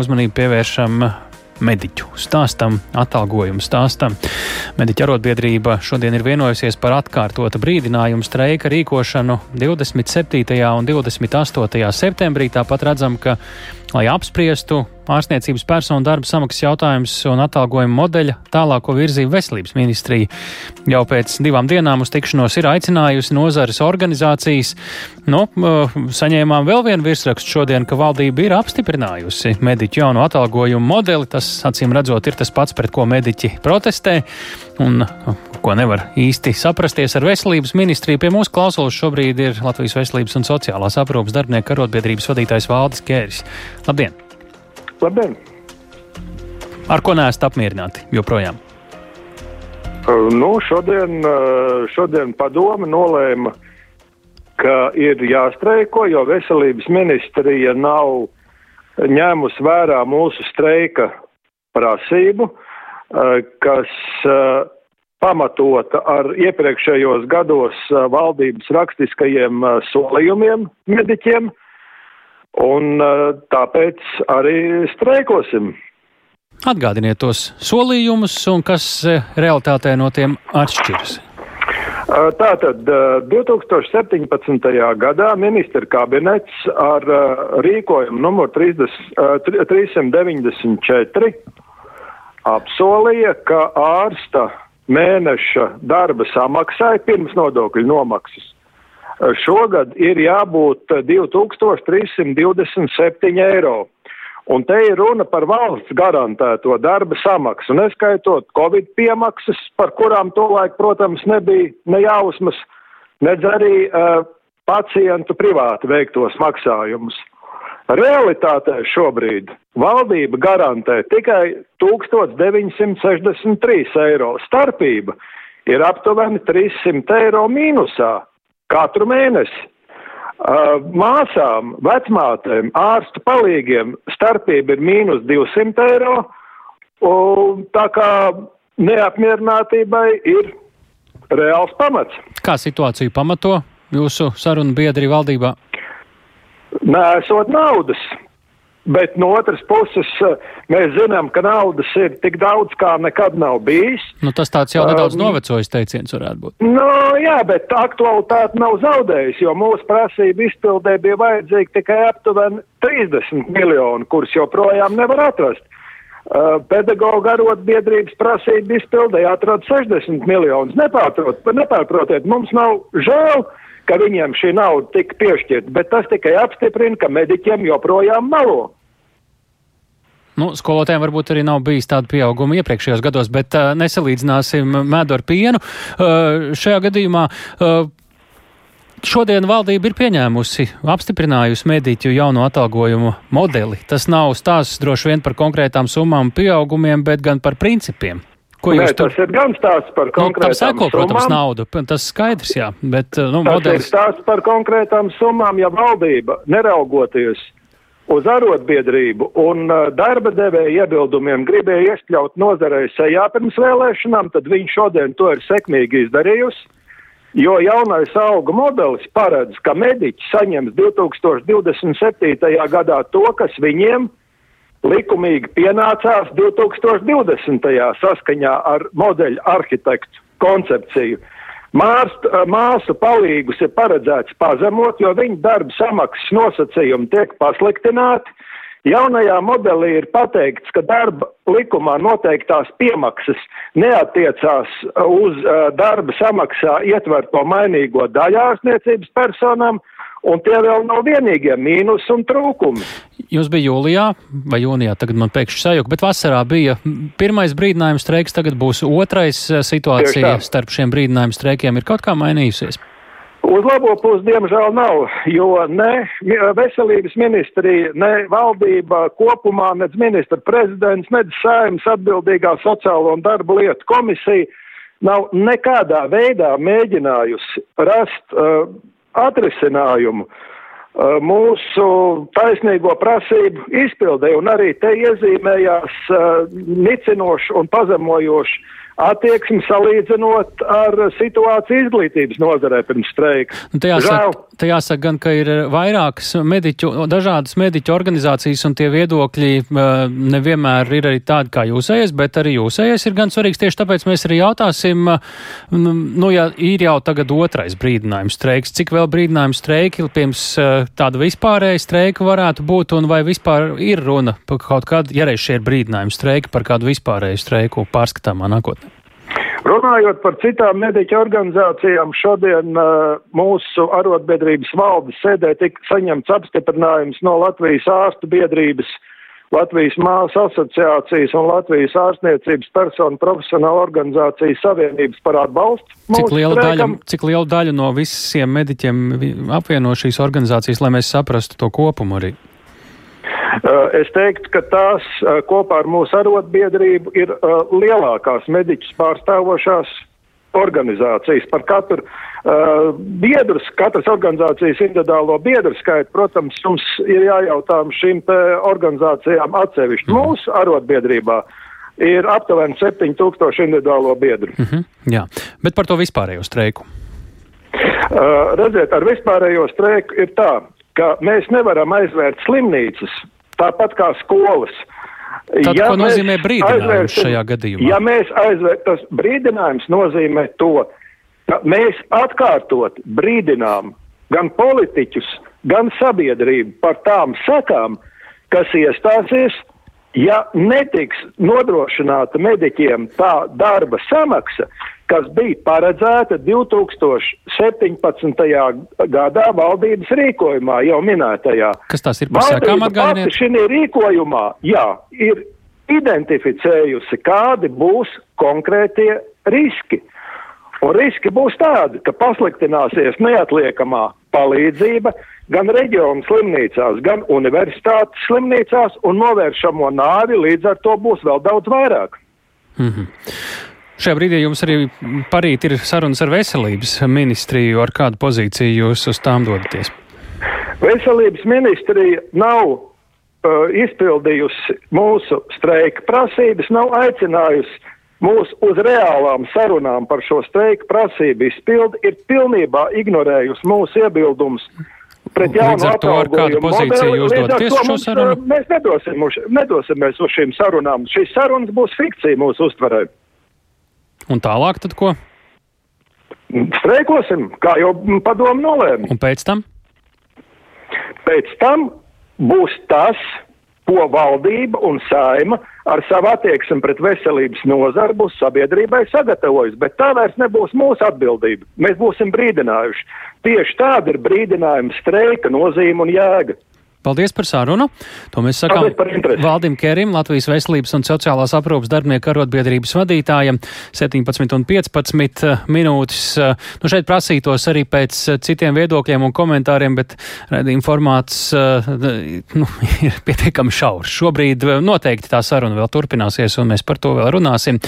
uzmanību pievēršam mediķu stāstam, atalgojumu stāstam. Mediķa arotbiedrība šodien ir vienojusies par atkārtota brīdinājumu streika rīkošanu 27. un 28. septembrī. Tāpat redzam, ka, lai apspriestu ārstniecības personu darba samaksas jautājums un atalgojuma modeļa tālāko virzību veselības ministrija. Jau pēc divām dienām uz tikšanos ir aicinājusi nozares organizācijas. Nu, saņēmām vēl vienu virsrakstu šodien, ka valdība ir apstiprinājusi mediķu jaunu atalgojumu modeli. Tas, acīm redzot, ir tas pats, pret ko mediķi protestē un ko nevar īsti saprasties ar veselības ministriju. Pie mūsu klausulas šobrīd ir Latvijas veselības un sociālās aprūpas darbinieku arotbiedrības vadītājs Valdis Kēris. Labdien! Labdien! Ar ko neesat apmierināti joprojām? Uh, nu, šodien, uh, šodien padome nolēma, ka ir jāstreiko, jo veselības ministrija nav ņēmusi vērā mūsu streika prasību, uh, kas pamatota ar iepriekšējos gados valdības rakstiskajiem solījumiem mediķiem. Un tāpēc arī streikosim. Atgādiniet tos solījumus un kas realitātē no tiem atšķiras. Tātad 2017. gadā ministra kabinets ar rīkojumu numur 30, 394 apsolīja, ka ārsta mēneša darba samaksai pirms nodokļu nomaksas šogad ir jābūt 2327 eiro. Un te ir runa par valsts garantēto darba samaksu, neskaitot Covid piemaksas, par kurām tolaik, protams, nebija ne jausmas, nedz arī uh, pacientu privāti veiktos maksājumus. Realitātē šobrīd valdība garantē tikai 1963 eiro. Starpība ir aptuveni 300 eiro mīnusā katru mēnesi. Uh, māsām, vecmātēm, ārstu palīgiem starpība ir mīnus 200 eiro, un tā kā neapmierinātībai ir reāls pamats. Kā situāciju pamato jūsu sarunu biedri valdībā? Nē, esot naudas. Bet no otras puses, eh, mēs zinām, ka naudas ir tik daudz, kā nekad nav bijis. Nu, tas tāds jau nedaudz um, novecojis teiciens varētu būt. Nu, jā, bet aktualitāte nav zaudējusi, jo mūsu prasība izpildē bija vajadzīgi tikai aptuveni 30 miljoni, kurus joprojām nevar atrast. Uh, pedagoģa arotbiedrības prasība izpildē atrod 60 miljonus. Nepārprot, nepārprotiet, mums nav žēl. Uh, ka viņiem šī nauda tika piešķirta, bet tas tikai apstiprina, ka mediķiem joprojām malo. Nu, skolotājiem varbūt arī nav bijis tāda pieauguma iepriekšējos gados, bet uh, nesalīdzināsim medu ar pienu. Uh, šajā gadījumā uh, šodien valdība ir pieņēmusi, apstiprinājusi mediķu jauno atalgojumu modeli. Tas nav stāsts droši vien par konkrētām summām un pieaugumiem, bet gan par principiem. Ko Nē, tur... tas ir gan stāsts par konkrētām nu, seko, summām. Protams, naudu, tas skaidrs, jā, bet uh, nu, tas modelis... ir stāsts par konkrētām summām, ja valdība neraugoties uz arotbiedrību un uh, darba devēja iebildumiem gribēja ieskļaut nozarei sejā pirms vēlēšanām, tad viņi šodien to ir sekmīgi izdarījusi. Jo jaunais auga modelis paredz, ka mediķi saņems 2027. gadā to, kas viņiem ir likumīgi pienācās 2020. saskaņā ar modeļu arhitektu koncepciju. Mārst, māsu palīgus ir paredzēts pazemot, jo viņu darba samaksas nosacījumi tiek pasliktināti. Jaunajā modelī ir pateikts, ka darba likumā noteiktās piemaksas neatiecās uz uh, darba samaksā ietverto mainīgo daļārsniecības personām, uh, Un tie vēl nav vienīgie mīnus un trūkumi. Jūs bija jūlijā vai jūnijā, tagad man pēkšņi sajūta, bet vasarā bija pirmais brīdinājums streiks, tagad būs otrais eh, situācija starp šiem brīdinājumu streikiem. Ir kaut kā mainījusies? Uz labo pusi, diemžēl, nav, jo ne veselības ministrija, ne valdība kopumā, ne ministra prezidents, ne sājums atbildīgā sociālo un darba lietu komisija nav nekādā veidā mēģinājusi rast uh, atrisinājumu mūsu taisnīgo prasību izpildē, un arī te iezīmējās nicinoši un pazemojoši attieksmi salīdzinot ar situāciju izglītības nozarē pirms streika. Nu, te, jāsaka, te jāsaka gan, ka ir vairākas mediķu, dažādas mediķu organizācijas un tie viedokļi nevienmēr ir arī tādi kā jūsējais, bet arī jūsējais ir gan svarīgs. Tieši tāpēc mēs arī jautāsim, nu, ja ir jau tagad otrais brīdinājums streiks, cik vēl brīdinājums streiki pirms tāda vispārēja streika varētu būt un vai vispār ir runa par kaut kādu, ja reiz šie ir brīdinājumi streiki par kādu vispārēju streiku pārskatāmā nākotnē? Runājot par citām mediķu organizācijām, šodien uh, mūsu arotbiedrības valdes sēdē tika saņemts apstiprinājums no Latvijas ārstu biedrības, Latvijas māsu asociācijas un Latvijas ārstniecības personu profesionāla organizācijas savienības par atbalstu. Cik liela, daļa, cik liela daļa no visiem mediķiem apvieno šīs organizācijas, lai mēs saprastu to kopumu arī? Eh, es teiktu, ka tās eh, kopā ar mūsu arotbiedrību ir eh, lielākās mediķus pārstāvošās organizācijas. Par katru uh, biedru, katras organizācijas individuālo biedru skaitu, protams, mums ir jājautā šīm organizācijām atsevišķi. Mm. Mūsu arotbiedrībā ir aptuveni 7000 individuālo biedru. Mm -hmm, jā, bet par to vispārējo streiku. Uh, redziet, ar vispārējo streiku ir tā, ka mēs nevaram aizvērt slimnīcas tāpat kā skolas. Tad, ja ko nozīmē brīdinājums šajā gadījumā? Ja mēs aizvērtam, tas brīdinājums nozīmē to, ka mēs atkārtot brīdinām gan politiķus, gan sabiedrību par tām sekām, kas iestāsies, ja netiks nodrošināta mediķiem tā darba samaksa, kas bija paredzēta 2017. gadā valdības rīkojumā, jau minētajā. Kas tas ir par sekām atgādiniet? Šī rīkojumā, jā, ir identificējusi, kādi būs konkrētie riski. Un riski būs tādi, ka pasliktināsies neatliekamā palīdzība gan reģionu slimnīcās, gan universitātes slimnīcās, un novēršamo nāvi līdz ar to būs vēl daudz vairāk. Mm -hmm. Šajā brīdī jums arī parīt ir sarunas ar veselības ministriju. Ar kādu pozīciju jūs uz tām dodaties? Veselības ministrija nav uh, izpildījusi mūsu streika prasības, nav aicinājusi mūs uz reālām sarunām par šo streika prasību izpildi, ir pilnībā ignorējusi mūsu iebildumus pret jaunu atalgojumu modeli. Līdz ar to mums, sarunu? mēs nedosim, nedosimies uz šīm sarunām. Šīs sarunas būs fikcija mūsu uztverē. Un tālāk tad ko? Streikosim, kā jau padomu nolēma. Un pēc tam? Pēc tam būs tas, ko valdība un saima ar savu attieksmi pret veselības nozaru būs sabiedrībai sagatavojusi, bet tā vairs nebūs mūsu atbildība. Mēs būsim brīdinājuši. Tieši tāda ir brīdinājuma streika nozīme un jēga. Paldies par sarunu. To mēs sakām Valdim Kerim, Latvijas veselības un sociālās aprūpas darbinieku arotbiedrības vadītājam. 17 un 15 eh, minūtes. Eh, nu, šeit prasītos arī pēc eh, citiem viedokļiem un komentāriem, bet redzījuma formāts nu, ir pietiekami šaurs. Šobrīd noteikti tā saruna vēl turpināsies, un mēs par to vēl runāsim.